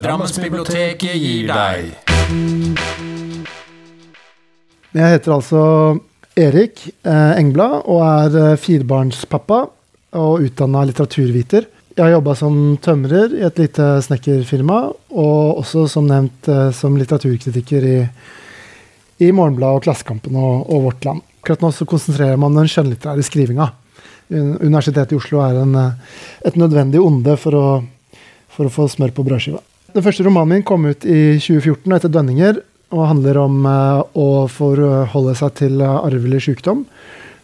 Drammensbiblioteket gir deg Jeg heter altså Erik eh, Engblad og er eh, firebarnspappa og utdanna litteraturviter. Jeg har jobba som tømrer i et lite snekkerfirma, og også som nevnt eh, som litteraturkritiker i, i Morgenbladet og Klassekampen og, og Vårt Land. Akkurat nå så konsentrerer man den skjønnlitterære skrivinga. Universitetet i Oslo er en, et nødvendig onde for å, for å få smør på brødskiva. Den første romanen min kom ut i 2014 og heter 'Dønninger'. Og handler om eh, å forholde seg til eh, arvelig sykdom.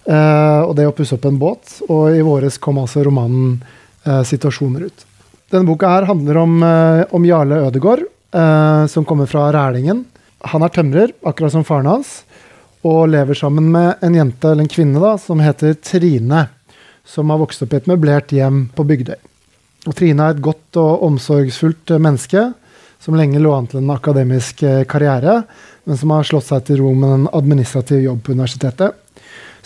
eh, og det å pusse opp en båt. Og i våres kom altså romanen 'Situasjoner' ut. Denne boka her handler om, om Jarle Ødegård, som kommer fra Rælingen. Han er tømrer, akkurat som faren hans, og lever sammen med en jente, eller en kvinne, da, som heter Trine. Som har vokst opp i et møblert hjem på Bygdøy. Og Trine er et godt og omsorgsfullt eh, menneske som lenge lå an til en akademisk eh, karriere, men som har slått seg til ro med en administrativ jobb på universitetet.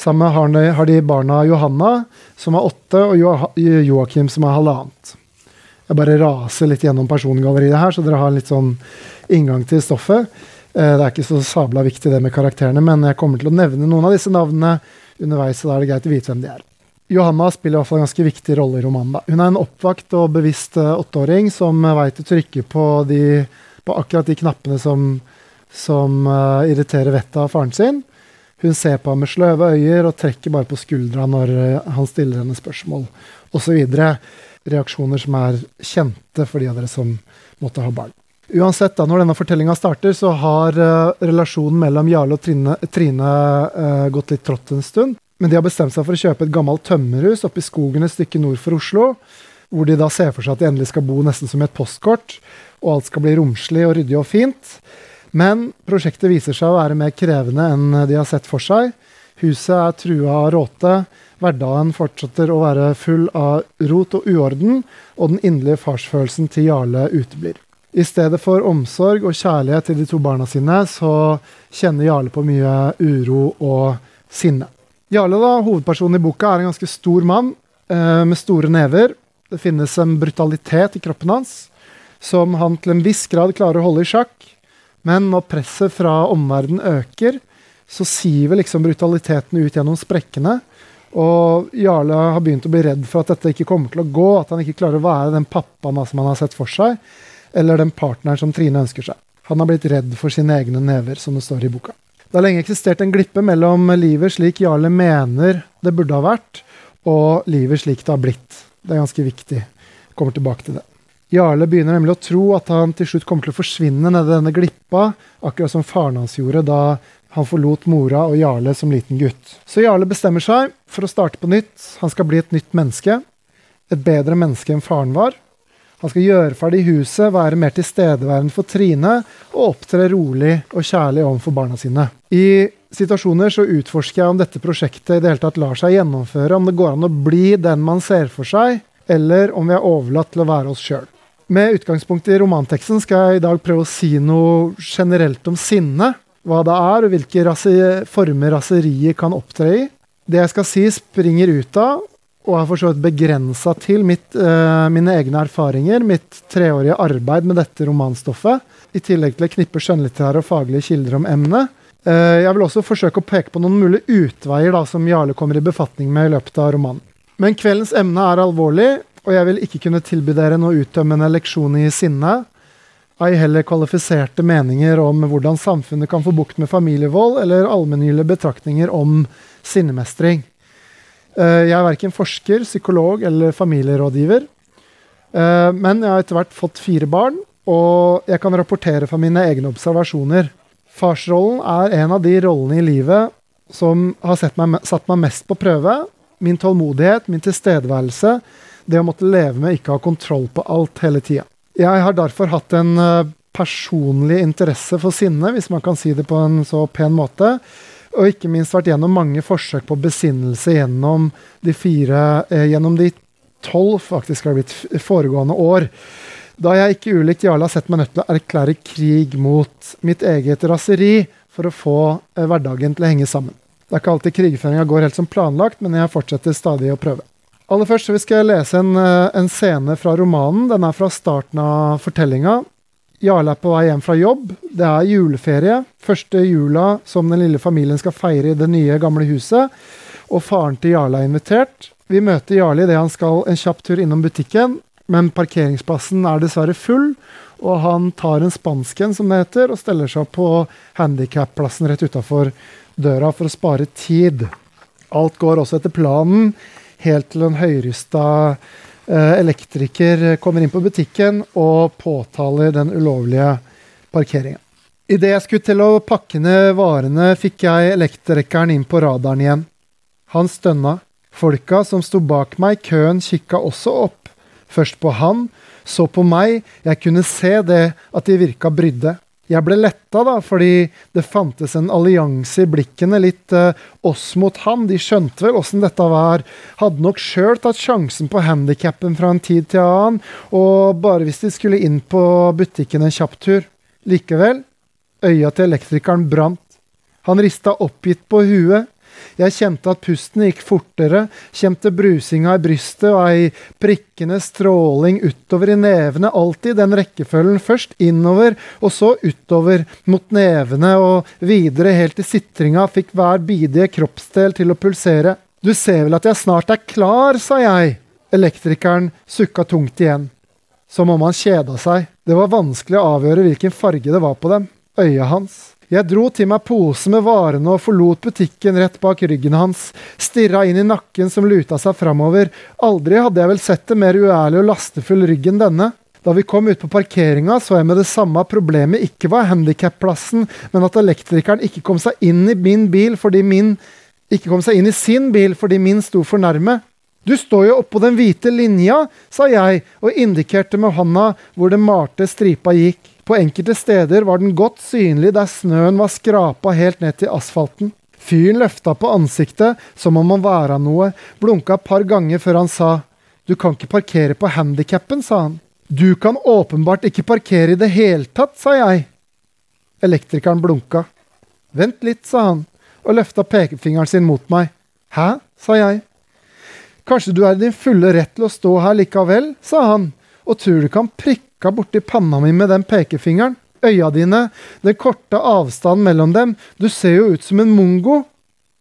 Sammen har de, barna Johanna, som er åtte, og Joa- Joakim, som er halvannet. Jeg bare raser litt gjennom persongalleriet her, så dere har litt sånn inngang til stoffet. Eh, Det er ikke så sabla viktig det med karakterene, men jeg kommer til å nevne noen av disse navnene underveis, så da er det greit å vite hvem de er. Johanna spiller i hvert fall en ganske viktig rolle i romanen. Da. Hun er en oppvakt og bevisst eh, åtteåring som uh, veit å trykke på, de, på akkurat de knappene som, som uh, irriterer vettet av faren sin. Hun ser på ham med sløve øyer og trekker bare på skuldra når han stiller henne spørsmål, osv. Reaksjoner som er kjente for de av dere som måtte ha barn. Uansett, da, når denne fortellinga starter, så har relasjonen mellom Jarle og Trine, Trine gått litt trått en stund. Men de har bestemt seg for å kjøpe et gammelt tømmerhus oppe i skogen et stykke nord for Oslo. Hvor de da ser for seg at de endelig skal bo nesten som i et postkort, og alt skal bli romslig og ryddig og fint. Men prosjektet viser seg å være mer krevende enn de har sett for seg. Huset er trua av råte, hverdagen fortsetter å være full av rot og uorden, og den inderlige farsfølelsen til Jarle uteblir. I stedet for omsorg og kjærlighet til de to barna sine, så kjenner Jarle på mye uro og sinne. Jarle, da, hovedpersonen i boka, er en ganske stor mann eh, med store never. Det finnes en brutalitet i kroppen hans som han til en viss grad klarer å holde i sjakk. Men når presset fra omverdenen øker, så siver liksom brutaliteten ut gjennom sprekkene. Og Jarle har begynt å bli redd for at dette ikke kommer til å gå, at han ikke klarer å være den pappaen som han har sett for seg, eller den partneren som Trine ønsker seg. Han har blitt redd for sine egne never, som det står i boka. Det har lenge eksistert en glippe mellom livet slik Jarle mener det burde ha vært, og livet slik det har blitt. Det er ganske viktig. Jeg kommer tilbake til det. Jarle begynner nemlig å tro at han til slutt kommer til å forsvinne nedi denne glippa, akkurat som faren hans gjorde da han forlot mora og Jarle som liten gutt. Så Jarle bestemmer seg for å starte på nytt. Han skal bli et nytt menneske. Et bedre menneske enn faren var. Han skal gjøre ferdig huset, være mer tilstedeværende for Trine og opptre rolig og kjærlig overfor barna sine. I situasjoner så utforsker jeg om dette prosjektet i det hele tatt lar seg gjennomføre, om det går an å bli den man ser for seg, eller om vi er overlatt til å være oss sjøl. Med utgangspunkt i romanteksten skal jeg i dag prøve å si noe generelt om sinne. Hva det er, og hvilke rase former raseriet kan opptre i. Det jeg skal si, springer ut av, og er for så vidt begrensa til mitt, uh, mine egne erfaringer, mitt treårige arbeid med dette romanstoffet, i tillegg til et knippe skjønnlitterære og faglige kilder om emnet. Uh, jeg vil også forsøke å peke på noen mulige utveier da, som Jarle kommer i befatning med i løpet av romanen. Men kveldens emne er alvorlig, og jeg vil ikke kunne tilby dere noe uttømmende leksjon i sinne. Ei heller kvalifiserte meninger om hvordan samfunnet kan få bukt med familievold, eller allmenngyldige betraktninger om sinnemestring. Eh, Jeg er verken forsker, psykolog eller familierådgiver. Eh, Men jeg har etter hvert fått fire barn, og jeg kan rapportere fra mine egne observasjoner. Farsrollen er en av de rollene i livet som har meg, satt meg mest på prøve. Min tålmodighet, min tilstedeværelse, det å måtte leve med ikke ha kontroll på alt hele tida. Jeg har derfor hatt en eh, personlig interesse for sinne, hvis man kan si det på en så pen måte. Og ikke minst vært gjennom mange forsøk på besinnelse gjennom de fire eh, Gjennom de tolv faktisk har blitt foregående år. Da jeg ikke ulikt Jarle har sett meg nødt til å erklære krig mot mitt eget raseri for å få eh, hverdagen til å henge sammen. Det er ikke alltid krigføringa går helt som planlagt, men jeg fortsetter stadig å prøve. Aller først så skal jeg lese en, eh, en scene fra romanen. Den er fra starten av fortellinga. Jarle er på vei hjem fra jobb. Det er juleferie. Første jula som den lille familien skal feire i det nye, gamle huset. Og faren til Jarle er invitert. Vi møter Jarle idet han skal en kjapp tur innom butikken, men parkeringsplassen er dessverre full. Og han tar en spansken, som det heter, og steller seg på handikapplassen rett utafor døra for å spare tid. Alt går også etter planen, helt til en høyrysta elektriker kommer inn på butikken og påtaler den ulovlige parkeringen. Idet jeg skulle til å pakke ned varene, fikk jeg elektrikeren inn på radaren igjen. Han stønna. Folka som sto bak meg i køen, kikka også opp. Først på han, så på meg. Jeg kunne se det, at de virka brydde jeg ble letta, da, fordi det fantes en allianse i blikkene, litt eh, oss mot han. De skjønte vel åssen dette var. Hadde nok sjøl tatt sjansen på handikappen fra en tid til annen, og bare hvis de skulle inn på butikken en kjapp tur. Likevel, øya til elektrikeren brant. Han rista oppgitt på huet. Jeg kjente at pusten gikk fortere, kjente brusinga i brystet og ei prikkende stråling utover i nevene, alltid den rekkefølgen. Først innover, og så utover mot nevene, og videre helt til sitringa fikk hver bidige kroppsdel til å pulsere. Du ser vel at jeg snart er klar, sa jeg. Elektrikeren sukka tungt igjen. Som om han kjeda seg. Det var vanskelig å avgjøre hvilken farge det var på dem. Øya hans. Jeg dro til meg pose med varene og forlot butikken rett bak ryggen hans, stirra inn i nakken som luta seg framover. Aldri hadde jeg vel sett det mer uærlig og lastefull rygg enn denne. Da vi kom ut på parkeringa, så jeg med det samme problemet ikke var handikapplassen, men at elektrikeren ikke kom seg inn i min bil fordi min ikke kom seg inn i sin bil fordi min sto for nærme. Du står jo oppå den hvite linja, sa jeg og indikerte med hånda hvor den malte stripa gikk. På enkelte steder var den godt synlig der snøen var skrapa helt ned til asfalten. Fyren løfta på ansiktet som om han væra noe, blunka et par ganger før han sa Du kan ikke parkere på handikappen, sa han. Du kan åpenbart ikke parkere i det hele tatt, sa jeg. Elektrikeren blunka. Vent litt, sa han, og løfta pekefingeren sin mot meg. Hæ? sa jeg. Kanskje du er i din fulle rett til å stå her likevel, sa han, og tror du kan prikke pekka borti panna mi med den pekefingeren. Øya dine, den korte avstanden mellom dem, du ser jo ut som en mongo,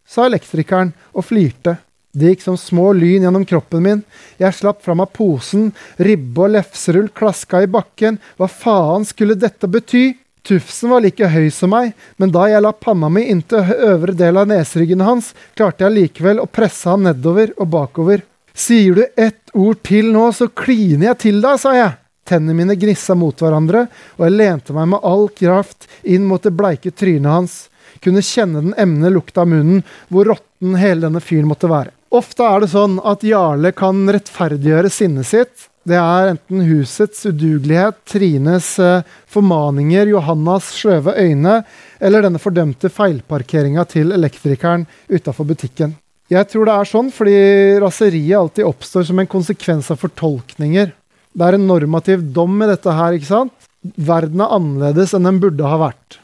sa elektrikeren og flirte. Det gikk som små lyn gjennom kroppen min. Jeg slapp fra meg posen, ribbe og lefserull klaska i bakken. Hva faen skulle dette bety? Tufsen var like høy som meg, men da jeg la panna mi inntil øvre del av neseryggen hans, klarte jeg likevel å presse han nedover og bakover. Sier du ett ord til nå, så kliner jeg til deg, sa jeg. Tennene mine gnissa mot hverandre, og jeg lente meg med all kraft inn mot det bleike trynet hans. Kunne kjenne den emne lukta av munnen, hvor råtten hele denne fyren måtte være. Ofte er det sånn at Jarle kan rettferdiggjøre sinnet sitt. Det er enten husets udugelighet, Trines eh, formaninger, Johannas sløve øyne, eller denne fordømte feilparkeringa til elektrikeren utafor butikken. Jeg tror det er sånn fordi raseriet alltid oppstår som en konsekvens av fortolkninger. Det er en normativ dom i dette her, ikke sant? Verden er annerledes enn den burde ha vært.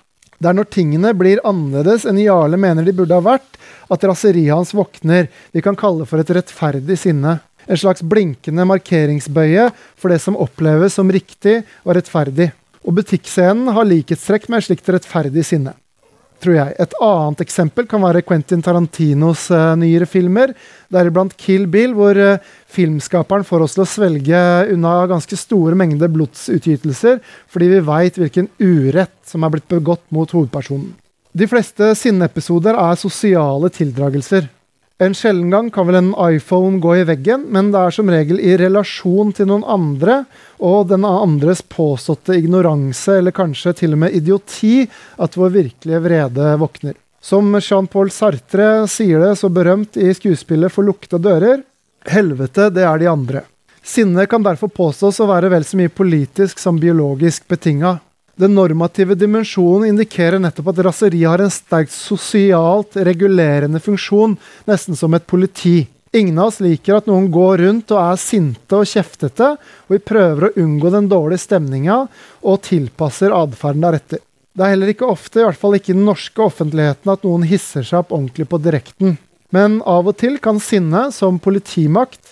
Det er når tingene blir annerledes enn Jarle mener de burde ha vært, at raseriet hans våkner. Vi kan kalle for et rettferdig sinne. En slags blinkende markeringsbøye for det som oppleves som riktig og rettferdig. Og butikkscenen har likhetstrekk med et slikt rettferdig sinne tror jeg. Et annet eksempel kan være Quentin Tarantinos uh, nyere filmer, deriblant Kill Bill, hvor uh, filmskaperen får oss til å svelge unna ganske store mengder blodsutytelser, fordi vi veit hvilken urett som er blitt begått mot hovedpersonen. De fleste sinneepisoder er sosiale tildragelser. En sjelden gang kan vel en iPhone gå i veggen, men det er som regel i relasjon til noen andre og den andres påståtte ignoranse, eller kanskje til og med idioti, at vår virkelige vrede våkner. Som Jean-Paul Sartre sier det så berømt i skuespillet For lukta dører, helvete, det er de andre. Sinne kan derfor påstås å være vel så mye politisk som biologisk betinga. Den normative dimensjonen indikerer nettopp at raseri har en sterkt sosialt regulerende funksjon, nesten som et politi. Ingen av oss liker at noen går rundt og er sinte og kjeftete, og vi prøver å unngå den dårlige stemninga og tilpasser atferden deretter. Det er heller ikke ofte, i hvert fall ikke i den norske offentligheten, at noen hisser seg opp ordentlig på direkten. Men av og til kan sinne, som politimakt,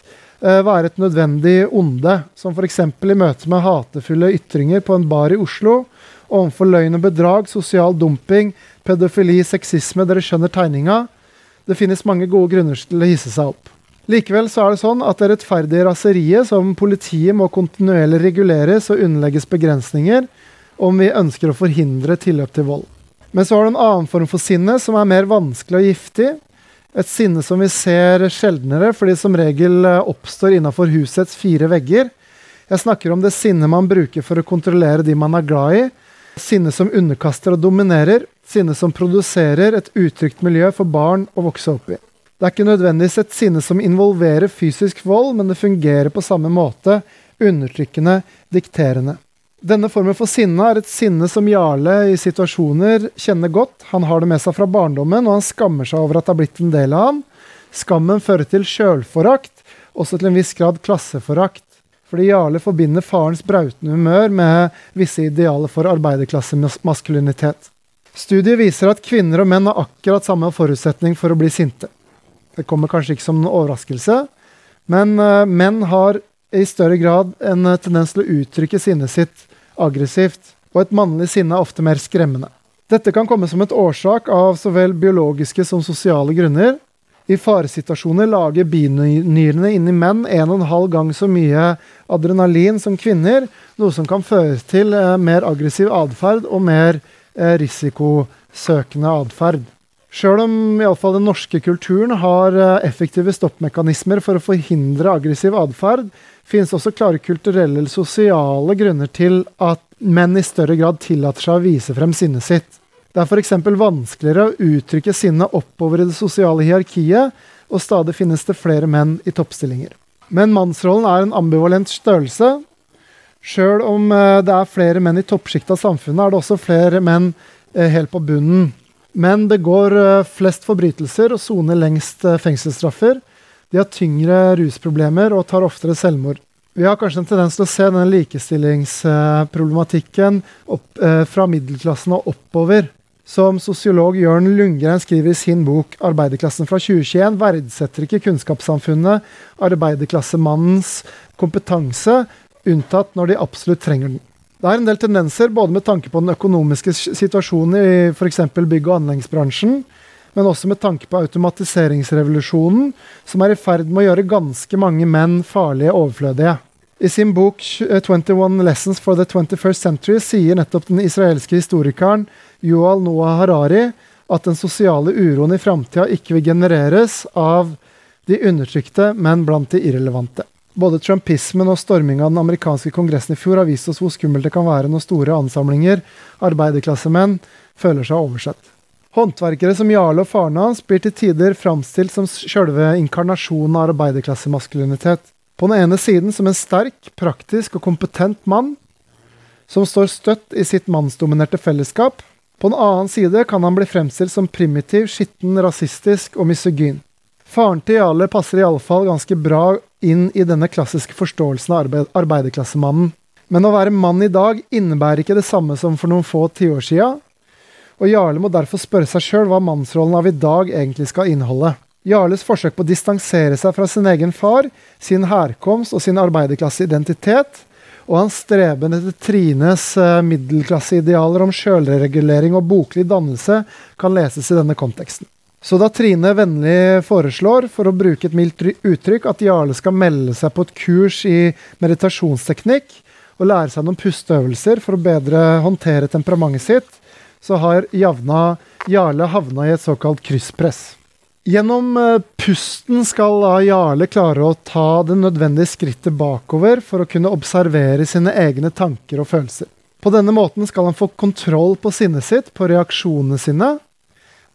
være et nødvendig onde, som f.eks. i møte med hatefulle ytringer på en bar i Oslo, overfor løgn og bedrag, sosial dumping, pedofili, sexisme Dere skjønner tegninga. Det finnes mange gode grunner til å hisse seg opp. Likevel så er det sånn at det rettferdige raseriet som politiet må kontinuerlig reguleres og underlegges begrensninger om vi ønsker å forhindre tilløp til vold. Men så har du en annen form for sinne som er mer vanskelig og giftig. Et sinne som vi ser sjeldnere, fordi som regel eh, oppstår innafor husets fire vegger. Jeg snakker om det sinnet man bruker for å kontrollere de man er glad i. Sinne som underkaster og dominerer. Sinne som produserer et utrygt miljø for barn å vokse opp i. Det er ikke nødvendigvis et sinne som involverer fysisk vold, men det fungerer på samme måte, undertrykkende, dikterende. Denne formen for sinne er et sinne som Jarle i situasjoner kjenner godt. Han har det med seg fra barndommen, og han skammer seg over at det har blitt en del av ham. Skammen fører til sjølforakt, også til en viss grad klasseforakt. Fordi Jarle forbinder farens brautende humør med visse idealer for arbeiderklassemaskulinitet. Studiet viser at kvinner og menn har akkurat samme forutsetning for å bli sinte. Det kommer kanskje ikke som en overraskelse, men uh, menn har i større grad en tendens til å uttrykke sinnet sitt aggressivt, og et mannlig sinne er ofte mer skremmende. Dette kan komme som et årsak av så vel biologiske som sosiale grunner. I faresituasjoner lager binyrene inni menn en og en halv gang så mye adrenalin som kvinner, noe som kan føre til uh, mer aggressiv atferd og mer risikosøkende atferd. Sjøl om iallfall den norske kulturen har eh, effektive stoppmekanismer for å forhindre aggressiv atferd, finnes også klare kulturelle eller sosiale grunner til at menn i større grad tillater seg å vise frem sinnet sitt. Det er f.eks. vanskeligere å uttrykke sinnet oppover i det sosiale hierarkiet, og stadig finnes det flere menn i toppstillinger. Men mannsrollen er en ambivalent størrelse. Sjøl om eh, det er flere menn i toppsjiktet av samfunnet, er det også flere menn eh, helt på bunnen. Men det går eh, flest forbrytelser og soner lengst fengselsstraffer. De har tyngre rusproblemer og tar oftere selvmord. Vi har kanskje en tendens til å se denne likestillingsproblematikken opp, eh, fra middelklassen og oppover. Som sosiolog Jørn Lundgren skriver i sin bok 'Arbeiderklassen fra 2021', verdsetter ikke kunnskapssamfunnet arbeiderklassemannens kompetanse, unntatt når de absolutt trenger den. Det er en del tendenser, både med tanke på den økonomiske situasjonen i f.eks. bygg- og anleggsbransjen, men også med tanke på automatiseringsrevolusjonen, som er i ferd med å gjøre ganske mange menn farlige overflødige. I sin bok 21 eh, Lessons for the 21st Century sier nettopp den israelske historikeren Yual Noah Harari at den sosiale uroen i framtida ikke vil genereres av de undertrykte, men blant de irrelevante. Både trumpismen og storminga av den amerikanske kongressen i fjor har vist oss hvor skummelt det kan være når store ansamlinger arbeiderklassemenn føler seg oversett. Håndverkere som Jarle og faren hans blir til tider framstilt som sjølve inkarnasjonen av arbeiderklassemaskulinitet. På den ene siden som en sterk, praktisk og kompetent mann som står støtt i sitt mannsdominerte fellesskap. På den annen side kan han bli fremstilt som primitiv, skitten, rasistisk og misogyn. Faren til Jarle passer iallfall ganske bra inn i denne klassiske forståelsen av arbeid, arbeiderklassemannen. Men å være mann i dag innebærer ikke det samme som for noen få tiår sia, og Jarle må derfor spørre seg sjøl hva mannsrollen av i dag egentlig skal inneholde. Jarles forsøk på å distansere seg fra sin egen far, sin herkomst og sin arbeiderklasseidentitet, og hans streben etter Trines uh, middelklasseidealer om sjølregulering og boklig dannelse kan leses i denne konteksten. Så da Trine vennlig foreslår, for å bruke et mildt uttrykk, at Jarle skal melde seg på et kurs i meditasjonsteknikk og lære seg noen pusteøvelser for å bedre håndtere temperamentet sitt, så har Javna, Jarle havna i et såkalt krysspress. Gjennom eh, pusten skal da Jarle klare å ta det nødvendige skrittet bakover for å kunne observere sine egne tanker og følelser. På denne måten skal han få kontroll på sinnet sitt, på reaksjonene sine,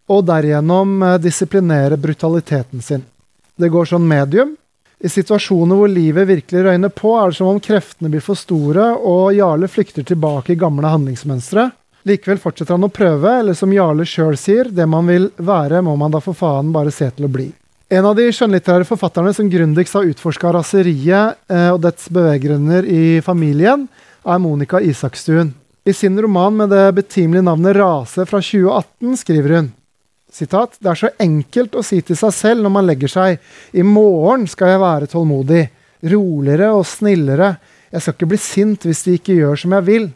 og derigjennom eh, disiplinere brutaliteten sin. Det går sånn medium. I situasjoner hvor livet virkelig røyner på, er det som om kreftene blir for store, og Jarle flykter tilbake i gamle handlingsmønstre. Likevel fortsetter han å prøve, eller som Jarle sjøl sier, det man vil være, må man da for faen bare se til å bli. En av de skjønnlitterære forfatterne som grundigst har utforska raseriet eh, og dets beveggrunner i familien, er Monica Isakstuen. I sin roman med det betimelige navnet Rase fra 2018 skriver hun Sitat, det er så enkelt å si til seg selv når man legger seg 'I morgen skal jeg være tålmodig', roligere og snillere. Jeg skal ikke bli sint hvis de ikke gjør som jeg vil.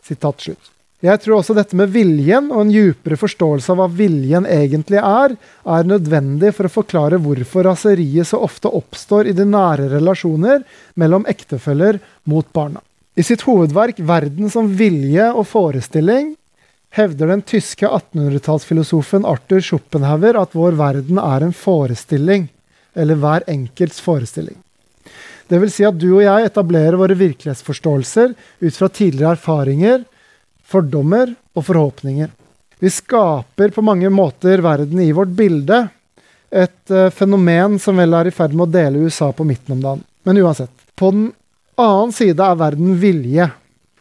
Sitat slutt. Jeg tror også dette med viljen og en djupere forståelse av hva viljen egentlig er, er nødvendig for å forklare hvorfor raseriet så ofte oppstår i de nære relasjoner mellom ektefeller mot barna. I sitt hovedverk 'Verden som vilje og forestilling' hevder den tyske 1800-tallsfilosofen Arthur Schopenhauer at vår verden er en forestilling, eller hver enkelts forestilling. Det vil si at du og jeg etablerer våre virkelighetsforståelser ut fra tidligere erfaringer, fordommer og forhåpninger. Vi skaper på mange måter verden i vårt bilde, et uh, fenomen som vel er i ferd med å dele USA på midten om dagen. Men uansett. På den annen side er verden vilje.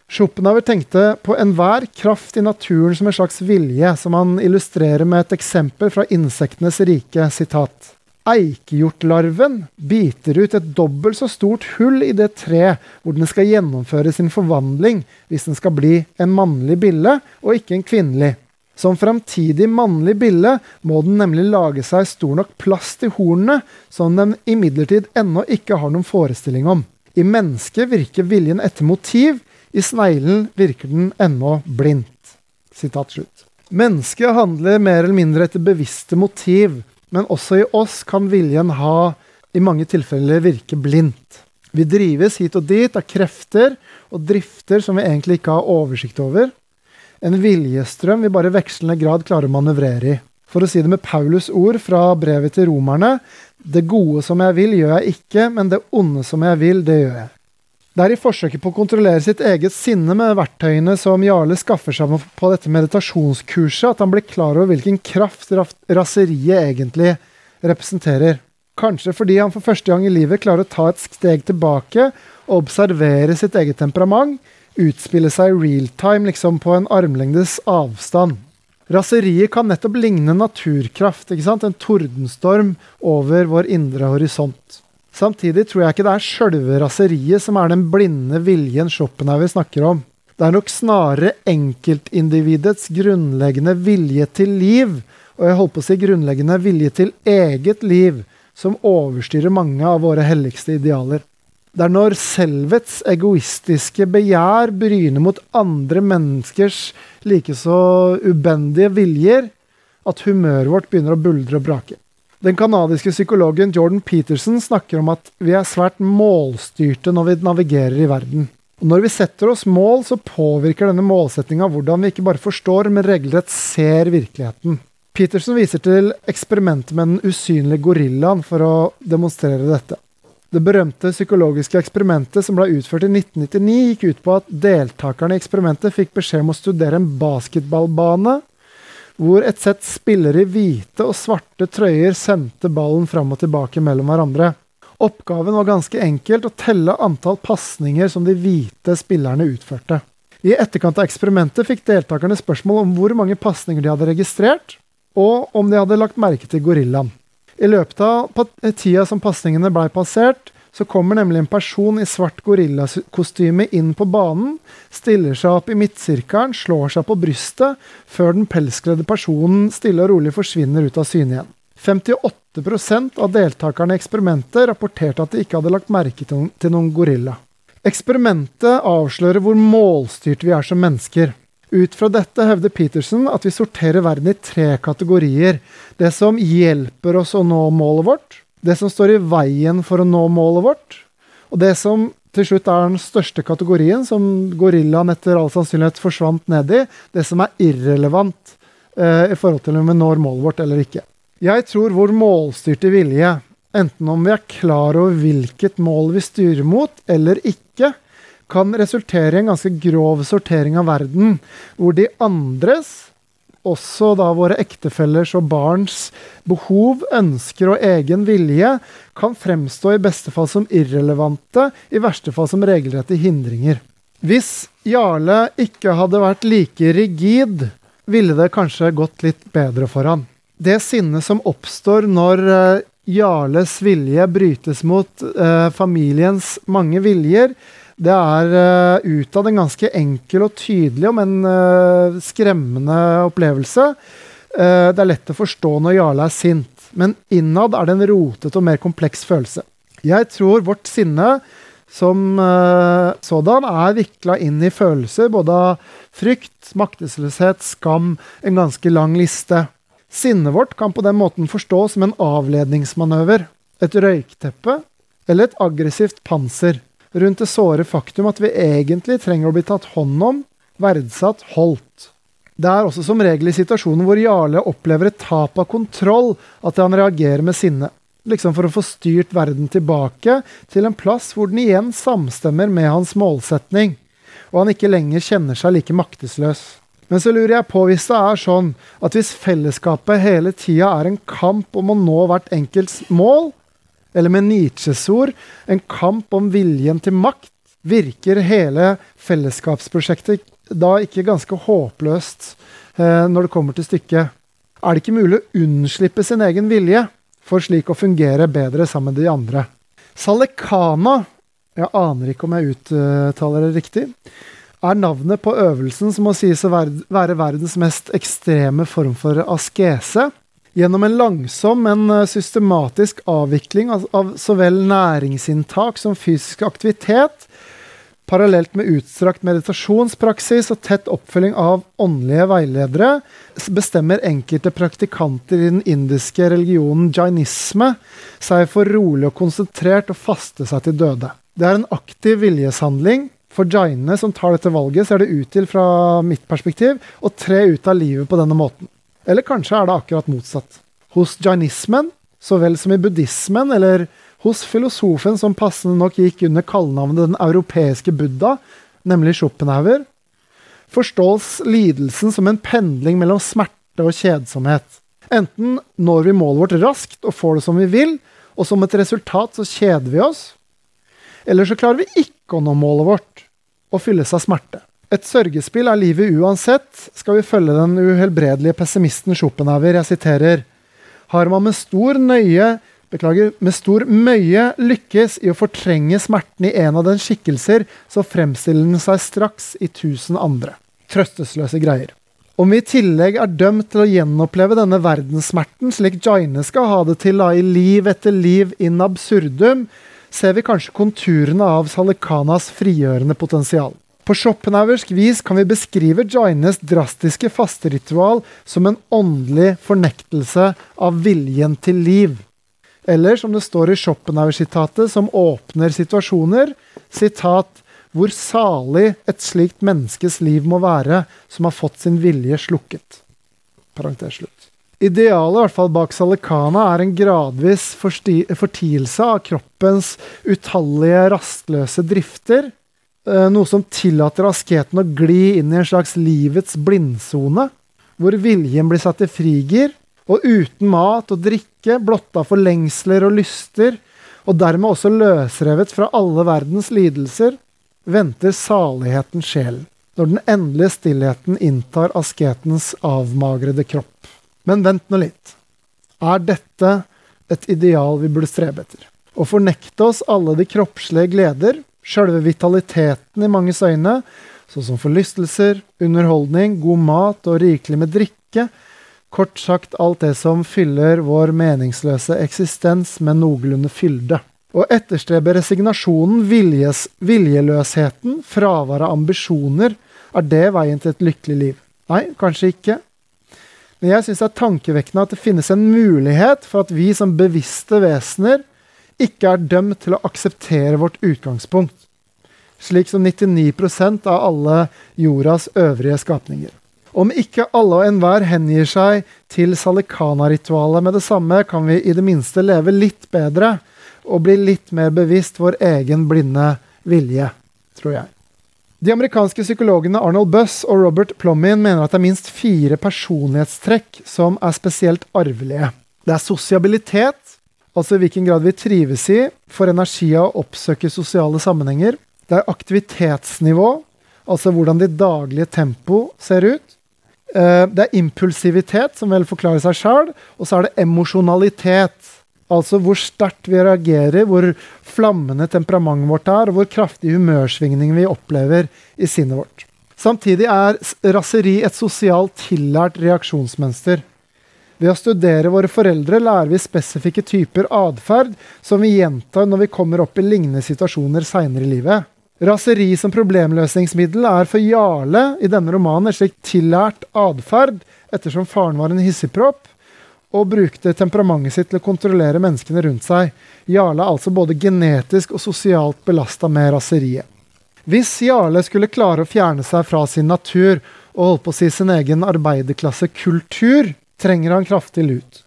Schopenhauer tenkte på enhver kraft i naturen som en slags vilje, som han illustrerer med et eksempel fra insektenes rike. sitat. Eikehjortlarven biter ut et dobbelt så stort hull i det tre hvor den skal gjennomføre sin forvandling hvis den skal bli en mannlig bille og ikke en kvinnelig. Som framtidig mannlig bille må den nemlig lage seg stor nok plass til hornene, som den imidlertid ennå ikke har noen forestilling om. I mennesket virker viljen etter motiv, i sneglen virker den ennå blindt. Sitat slutt. Mennesket handler mer eller mindre etter bevisste motiv, men også i oss kan viljen ha i mange tilfeller virke blindt. Vi drives hit og dit av krefter og drifter som vi egentlig ikke har oversikt over. En viljestrøm vi bare i vekslende grad klarer å manøvrere i. For å si det med Paulus' ord fra brevet til romerne det gode som jeg vil, gjør jeg ikke, men det onde som jeg vil, det gjør jeg. Det er i forsøket på å kontrollere sitt eget sinne med verktøyene som Jarle skaffer seg på dette meditasjonskurset, at han blir klar over hvilken kraft raseriet egentlig representerer. Kanskje fordi han for første gang i livet klarer å ta et steg tilbake og observere sitt eget temperament, utspille seg real time, liksom på en armlengdes avstand. Raseriet kan nettopp ligne naturkraft, en tordenstorm over vår indre horisont. Samtidig tror jeg ikke det er sjølve raseriet som er den blinde viljen Schopenhauer snakker om. Det er nok snarere enkeltindividets grunnleggende vilje til liv, og jeg holdt på å si grunnleggende vilje til eget liv, som overstyrer mange av våre helligste idealer. Det er når selvets egoistiske begjær bryner mot andre menneskers likeså ubendige viljer, at humøret vårt begynner å buldre og brake. Den canadiske psykologen Jordan Peterson snakker om at vi er svært målstyrte når vi navigerer i verden. Og når vi setter oss mål, så påvirker denne målsettinga hvordan vi ikke bare forstår, men regelrett ser virkeligheten. Peterson viser til eksperimentet med den usynlige gorillaen for å demonstrere dette. Det berømte psykologiske eksperimentet som ble utført i 1999, gikk ut på at deltakerne i eksperimentet fikk beskjed om å studere en basketballbane, hvor et sett spillere i hvite og svarte trøyer sendte ballen fram og tilbake mellom hverandre. Oppgaven var ganske enkelt å telle antall pasninger som de hvite spillerne utførte. I etterkant av eksperimentet fikk deltakerne spørsmål om hvor mange pasninger de hadde registrert, og om de hadde lagt merke til gorillaen. I løpet av tida som pasningene blei passert, så kommer nemlig en person i svart gorillakostyme inn på banen, stiller seg opp i midtsirkelen, slår seg på brystet, før den pelskledde personen stille og rolig forsvinner ut av syne igjen. 58% av deltakerne i eksperimentet rapporterte at de ikke hadde lagt merke til noen gorilla. Eksperimentet avslører hvor målstyrt vi er som mennesker. Ut fra dette hevder Peterson at vi sorterer verden i tre kategorier. Det som hjelper oss å nå målet vårt, det som står i veien for å nå målet vårt, og det som til slutt er den største kategorien, som gorillaen etter all sannsynlighet forsvant ned i, det som er irrelevant eh, i forhold til om vi når målet vårt eller ikke. Jeg tror vår målstyrte vilje, enten om vi er klar over hvilket mål vi styrer mot eller ikke, kan resultere i en ganske grov sortering av verden, hvor de andres, også da våre ektefellers og barns, behov, ønsker og egen vilje kan fremstå i beste fall som irrelevante, i verste fall som regelrette hindringer. Hvis Jarle ikke hadde vært like rigid, ville det kanskje gått litt bedre for han. Det sinnet som oppstår når eh, Jarles vilje brytes mot eh, familiens mange viljer, det er uh, utad en ganske enkel og tydelig, men uh, skremmende opplevelse. Uh, det er lett å forstå når Jarle er sint, men innad er det en rotete og mer kompleks følelse. Jeg tror vårt sinne som uh, sådan er vikla inn i følelser både av frykt, maktesløshet, skam, en ganske lang liste. Sinnet vårt kan på den måten forstås som en avledningsmanøver, et røykteppe eller et aggressivt panser rundt det såre faktum at vi egentlig trenger å bli tatt hånd om, verdsatt, holdt. Det er også som regel i situasjoner hvor Jarle opplever et tap av kontroll, at han reagerer med sinne liksom for å få styrt verden tilbake til en plass hvor den igjen samstemmer med hans målsetning, og han ikke lenger kjenner seg like maktesløs. Men så lurer jeg på hvis det er sånn at hvis fellesskapet hele tida er en kamp om å nå hvert enkelts mål, eller med Nietzsches ord en kamp om viljen til makt, virker hele fellesskapsprosjektet da ikke ganske håpløst eh, når det kommer til stykket? Er det ikke mulig å unnslippe sin egen vilje? for slik å fungere bedre sammen med de andre. Salekana, jeg aner ikke om jeg uttaler det riktig, er navnet på øvelsen som må sies å være verdens mest ekstreme form for askese. Gjennom en langsom, men eh, systematisk avvikling av, av så vel næringsinntak som fysisk aktivitet, Parallelt med utstrakt meditasjonspraksis og tett oppfølging av åndelige veiledere bestemmer enkelte praktikanter i den indiske religionen jainisme seg for rolig og konsentrert å faste seg til døde. Det er en aktiv viljeshandling for jainene som tar dette valget, ser det ut til fra mitt perspektiv, å tre ut av livet på denne måten. Eller kanskje er det akkurat motsatt. Hos jainismen, så vel som i buddhismen eller hos filosofen som passende nok gikk under kallenavnet Den europeiske Buddha, nemlig Schopenhauer, forstås lidelsen som en pendling mellom smerte og kjedsomhet. Enten når vi målet vårt raskt og får det som vi vil, og som et resultat så kjeder vi oss, eller så klarer vi ikke å nå målet vårt og fylles av smerte. Et sørgespill er livet uansett, skal vi følge den uhelbredelige pessimisten Schopenhauer. Jeg siterer Har man med stor nøye beklager, med stor møye lykkes i å fortrenge smerten i en av dens skikkelser, så fremstiller den seg straks i tusen andre. Trøstesløse greier. Om vi i tillegg er dømt til å gjenoppleve denne verdenssmerten, slik Jaine skal ha det til da i liv etter liv in absurdum, ser vi kanskje konturene av Salikanas frigjørende potensial. På Schopenhauersk vis kan vi beskrive Jaines drastiske fasteritual som en åndelig fornektelse av viljen til liv. Eller som det står i Schopenhauer-sitatet, som åpner situasjoner, sitat hvor salig et slikt menneskes liv må være som har fått sin vilje slukket. Slutt. Idealet i hvert fall bak Salikana er en gradvis fortielse av kroppens utallige rastløse drifter. Eh, noe som tillater asketen å gli inn i en slags livets blindsone, hvor viljen blir satt i frigir, og uten mat og drikke, blotta for lengsler og lyster, og dermed også løsrevet fra alle verdens lidelser, venter saligheten sjelen, når den endelige stillheten inntar asketens avmagrede kropp. Men vent nå litt. Er dette et ideal vi burde strebe etter? Å fornekte oss alle de kroppslige gleder, sjølve vitaliteten i manges øyne, sånn som forlystelser, underholdning, god mat og rikelig med drikke, Kort sagt alt det som fyller vår meningsløse eksistens med noenlunde fylde. Å etterstrebe resignasjonen, viljes, viljeløsheten, fraværet av ambisjoner, er det veien til et lykkelig liv? Nei, kanskje ikke. Men jeg syns det er tankevekkende at det finnes en mulighet for at vi som bevisste vesener ikke er dømt til å akseptere vårt utgangspunkt, slik som 99% av alle jordas øvrige skapninger. Om ikke alle og enhver hengir seg til salikana-ritualet med det samme, kan vi i det minste leve litt bedre og bli litt mer bevisst vår egen blinde vilje, tror jeg. De amerikanske psykologene Arnold Buss og Robert Plommin mener at det er minst fire personlighetstrekk som er spesielt arvelige. Det er sosiabilitet, altså i hvilken grad vi trives i, får energi av å oppsøke sosiale sammenhenger. Det er aktivitetsnivå, altså hvordan det daglige tempo ser ut. Eh, det er impulsivitet, som vel forklarer seg sjøl, og så er det emosjonalitet. Altså hvor sterkt vi reagerer, hvor flammende temperamentet vårt er, og hvor kraftig humørsvingning vi opplever i sinnet vårt. Samtidig er raseri et sosialt tillært reaksjonsmønster. Ved å studere våre foreldre lærer vi spesifikke typer atferd som vi gjentar når vi kommer opp i lignende situasjoner seinere i livet. Raseri som problemløsningsmiddel er for Jarle i denne romanen et slikt tillært atferd, ettersom faren var en hissigpropp og brukte temperamentet sitt til å kontrollere menneskene rundt seg. Jarle er altså både genetisk og sosialt belasta med raseriet. Hvis Jarle skulle klare å fjerne seg fra sin natur og holde på å si sin egen arbeiderklassekultur, trenger han kraftig lut.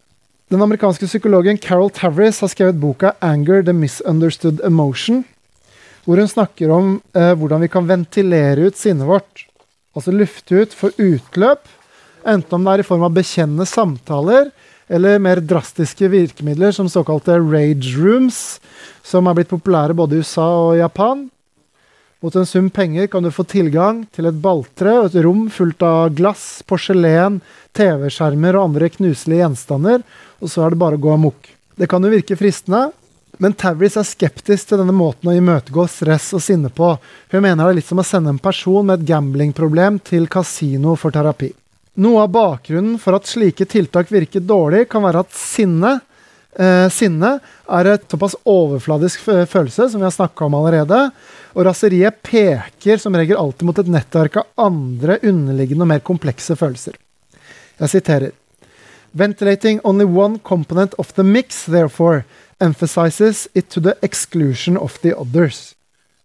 Den amerikanske psykologen Carol Tavris har skrevet boka 'Anger the Misunderstood Emotion', hvor hun snakker om eh, hvordan vi kan ventilere ut sinnet vårt. Altså lufte ut, for utløp, enten om det er i form av bekjennende samtaler eller mer drastiske virkemidler som såkalte rage rooms, som er blitt populære både i USA og Japan. Mot en sum penger kan du få tilgang til et balltre og et rom fullt av glass, porselen, TV-skjermer og andre knuselige gjenstander, og så er det bare å gå amok. Det kan jo virke fristende, men Tavris er skeptisk til denne måten å imøtegå stress og sinne på. Hun mener det er litt som å sende en person med et gamblingproblem til kasino for terapi. Noe av bakgrunnen for at slike tiltak virker dårlig, kan være at sinne, eh, sinne er et såpass overfladisk følelse, som vi har snakka om allerede. Og raseriet peker som regel alltid mot et nettverk av andre underliggende og mer komplekse følelser. Jeg siterer. Ventilating only one component of the mix, therefore, emphasizes it to the exclusion of the others.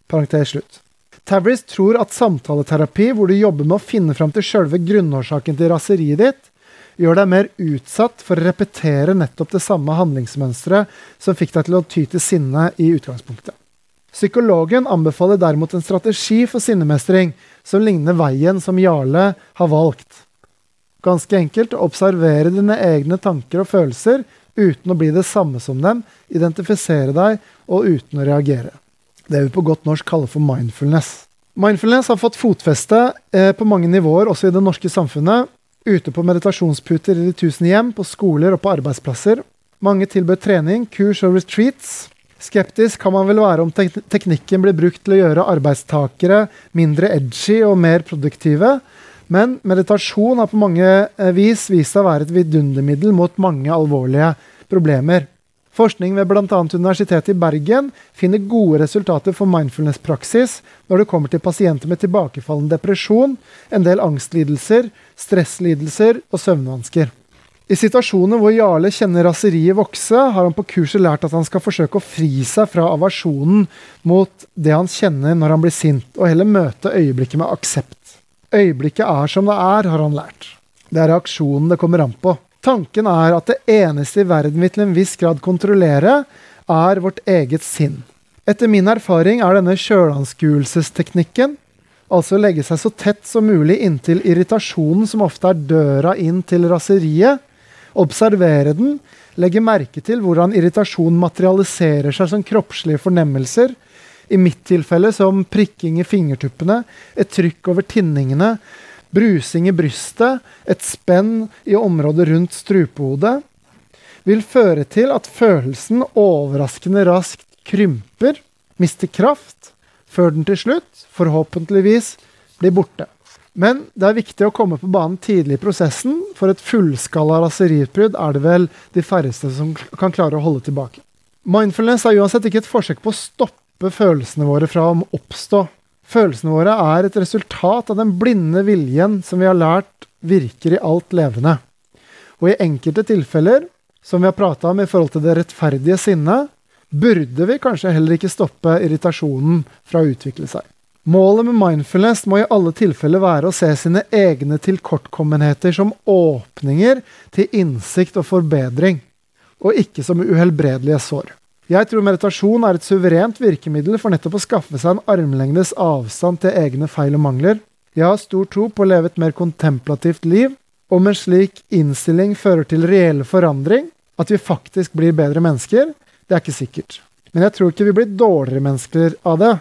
Parentes slutt. Tavris tror at samtaleterapi, hvor du jobber med å finne fram til sjølve grunnårsaken til raseriet ditt, gjør deg mer utsatt for å repetere nettopp det samme handlingsmønsteret som fikk deg til å ty til sinne i utgangspunktet. Psykologen anbefaler derimot en strategi for sinnemestring som ligner veien som Jarle har valgt. Ganske enkelt å observere dine egne tanker og følelser uten å bli det samme som dem, identifisere deg og uten å reagere. Det vi på godt norsk kaller for mindfulness. Mindfulness har fått fotfeste eh, på mange nivåer også i det norske samfunnet. Ute på meditasjonsputer i de tusen hjem, på skoler og på arbeidsplasser. Mange tilbød trening, kurs og retreats. Skeptisk kan man vel være om tek teknikken blir brukt til å gjøre arbeidstakere mindre edgy og mer produktive. Men meditasjon har på mange eh, vis vist seg å være et vidundermiddel mot mange alvorlige problemer. Forskning ved bl.a. Universitetet i Bergen finner gode resultater for mindfulness-praksis når det kommer til pasienter med tilbakefallende depresjon, en del angstlidelser, stresslidelser og søvnvansker. I situasjoner hvor Jarle kjenner raseriet vokse, har han på kurset lært at han skal forsøke å fri seg fra aversjonen mot det han kjenner når han blir sint, og heller møte øyeblikket med aksept. Øyeblikket er som det er, har han lært. Det er reaksjonen det kommer an på. Tanken er at det eneste i verden vi til en viss grad kontrollerer, er vårt eget sinn. Etter min erfaring er denne sjølanskuelsesteknikken, altså legge seg så tett som mulig inntil irritasjonen, som ofte er døra inn til raseriet, observere den, legge merke til hvordan irritasjon materialiserer seg som kroppslige fornemmelser, i mitt tilfelle som prikking i fingertuppene, et trykk over tinningene, brusing i brystet, et spenn i området rundt strupehodet, vil føre til at følelsen overraskende raskt krymper, mister kraft, før den til slutt, forhåpentligvis, blir borte. Men det er viktig å komme på banen tidlig i prosessen. For et fullskala raseriutbrudd er det vel de færreste som kan klare å holde tilbake. Mindfulness er uansett ikke et forsøk på å stoppe følelsene våre fra å oppstå. Følelsene våre er et resultat av den blinde viljen som vi har lært virker i alt levende. Og i enkelte tilfeller, som vi har prata om i forhold til det rettferdige sinnet, burde vi kanskje heller ikke stoppe irritasjonen fra å utvikle seg. Målet med mindfulness må i alle tilfeller være å se sine egne tilkortkommenheter som åpninger til innsikt og forbedring, og ikke som uhelbredelige sår. Jeg tror meditasjon er et suverent virkemiddel for nettopp å skaffe seg en armlengdes avstand til egne feil og mangler. Jeg har stor tro på å leve et mer kontemplativt liv. Om en slik innstilling fører til reell forandring, at vi faktisk blir bedre mennesker, det er ikke sikkert. Men jeg tror ikke vi blir dårligere mennesker av det.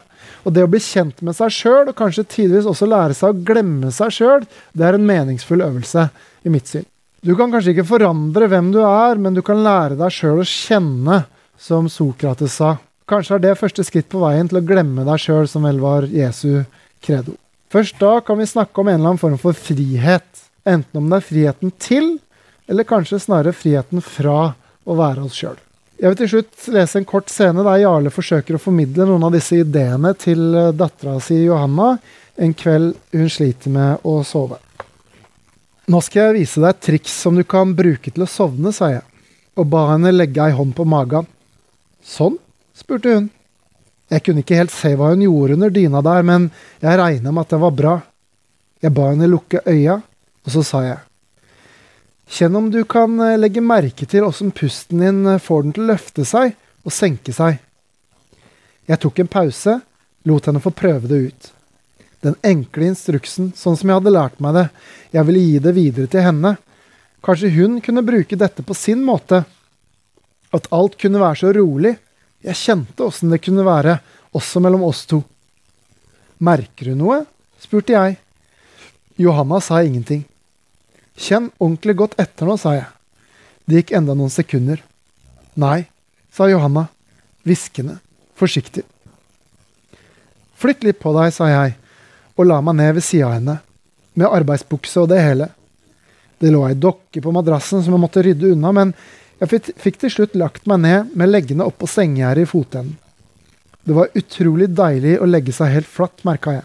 Og det å bli kjent med seg sjøl, og kanskje tidvis også lære seg å glemme seg sjøl, det er en meningsfull øvelse, i mitt syn. Du kan kanskje ikke forandre hvem du er, men du kan lære deg sjøl å kjenne som Sokrates sa. Kanskje er det første skritt på veien til å glemme deg sjøl, som vel var Jesu credo. Først da kan vi snakke om en eller annen form for frihet. Enten om det er friheten til, eller kanskje snarere friheten fra å være oss sjøl. Jeg vil til slutt lese en kort scene der Jarle forsøker å formidle noen av disse ideene til eh, dattera si Johanna en kveld hun sliter med å sove. Nå skal jeg vise deg et triks som du kan bruke til å sovne, sa jeg, og ba henne legge ei hånd på magen. Sånn? spurte hun. Jeg kunne ikke helt se hva hun gjorde under dyna der, men jeg regna med at det var bra. Jeg ba henne lukke øya, og så sa jeg. Kjenn om du kan eh, legge merke til åssen pusten din eh, får den til å løfte seg og senke seg. Jeg tok en pause, lot henne få prøve det ut. Den enkle instruksen, sånn som jeg hadde lært meg det, jeg ville gi det videre til henne. Kanskje hun kunne bruke dette på sin måte. At alt kunne være så rolig. Jeg kjente åssen det kunne være, også mellom oss to. Merker du noe? spurte jeg. Johanna sa ingenting. Kjenn ordentlig godt etter nå, sa jeg. Det gikk enda noen sekunder. Nei, sa Johanna, hviskende, forsiktig. Flytt litt på deg, sa jeg, og la meg ned ved sida av henne, med arbeidsbukse og det hele. Det lå ei dokke på madrassen som jeg måtte rydde unna, men jeg fikk til slutt lagt meg ned med leggene oppå sengegjerdet i fotenden. Det var utrolig deilig å legge seg helt flatt, merka jeg.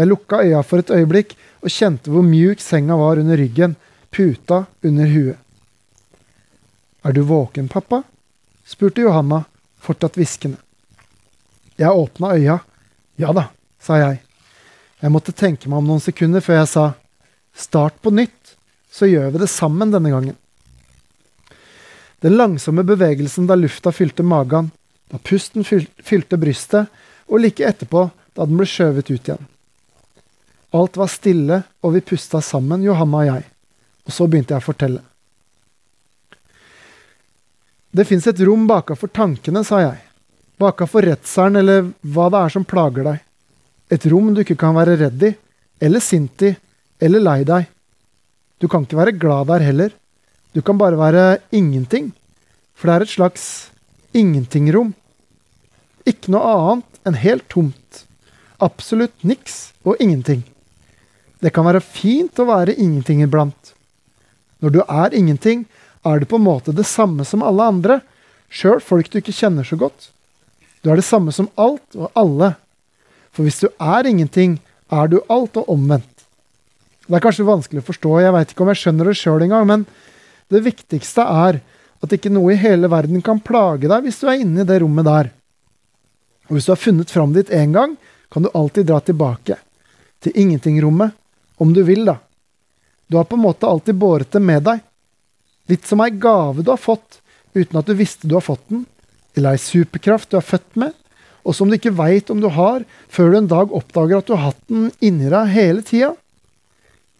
Jeg lukka øya for et øyeblikk og kjente hvor mjuk senga var under ryggen, puta under huet. Er du våken, pappa? spurte Johanna, fortsatt hviskende. Jeg åpna øya. Ja da, sa jeg. Jeg måtte tenke meg om noen sekunder før jeg sa start på nytt, så gjør vi det sammen denne gangen. Den langsomme bevegelsen da lufta fylte magen, da pusten fylte brystet, og like etterpå da den ble skjøvet ut igjen. Alt var stille, og vi pusta sammen, Johanna og jeg. Og så begynte jeg å fortelle. Det fins et rom bakafor tankene, sa jeg. Bakafor redselen, eller hva det er som plager deg. Et rom du ikke kan være redd i, eller sint i, eller lei deg. Du kan ikke være glad der heller. Du kan bare være ingenting. For det er et slags ingenting-rom. Ikke noe annet enn helt tomt. Absolutt niks og ingenting. Det kan være fint å være ingenting iblant. Når du er ingenting, er du på en måte det samme som alle andre, sjøl folk du ikke kjenner så godt. Du er det samme som alt og alle. For hvis du er ingenting, er du alt og omvendt. Det er kanskje vanskelig å forstå, jeg veit ikke om jeg skjønner det sjøl engang, men det viktigste er at ikke noe i hele verden kan plage deg hvis du er inne i det rommet der. Og hvis du har funnet fram dit én gang, kan du alltid dra tilbake. Til ingentingrommet om du vil, da. Du har på en måte alltid båret det med deg. Litt som ei gave du har fått uten at du visste du har fått den, eller ei superkraft du er født med, og som du ikke veit om du har før du en dag oppdager at du har hatt den inni deg hele tida.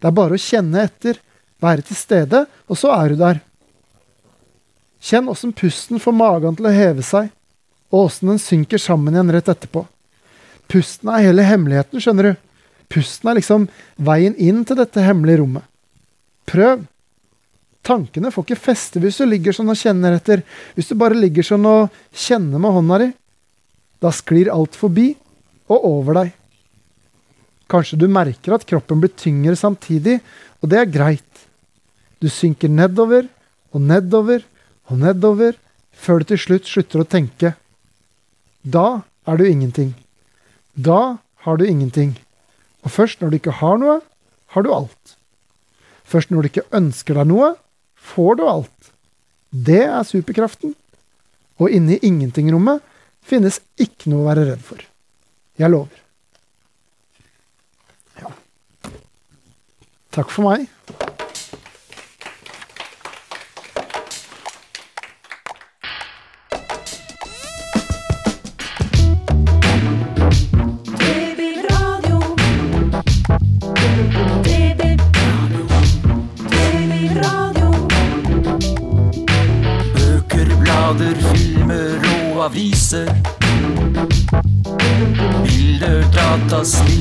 Det er bare å kjenne etter, være til stede, og så er du der. Kjenn åssen pusten får magen til å heve seg, og åssen den synker sammen igjen rett etterpå. Pusten er hele hemmeligheten, skjønner du. Pusten er liksom veien inn til dette hemmelige rommet. Prøv. Tankene får ikke feste hvis du ligger sånn og kjenner etter. Hvis du bare ligger sånn og kjenner med hånda di. Da sklir alt forbi og over deg. Kanskje du merker at kroppen blir tyngre samtidig, og det er greit. Du synker nedover og nedover og nedover før du til slutt slutter å tenke. Da er du ingenting. Da har du ingenting. Og først når du ikke har noe, har du alt. Først når du ikke ønsker deg noe, får du alt. Det er superkraften. Og inni ingentingrommet finnes ikke noe å være redd for. Jeg lover. Ja. Takk for meg. Aviser. Bilder, data, spill,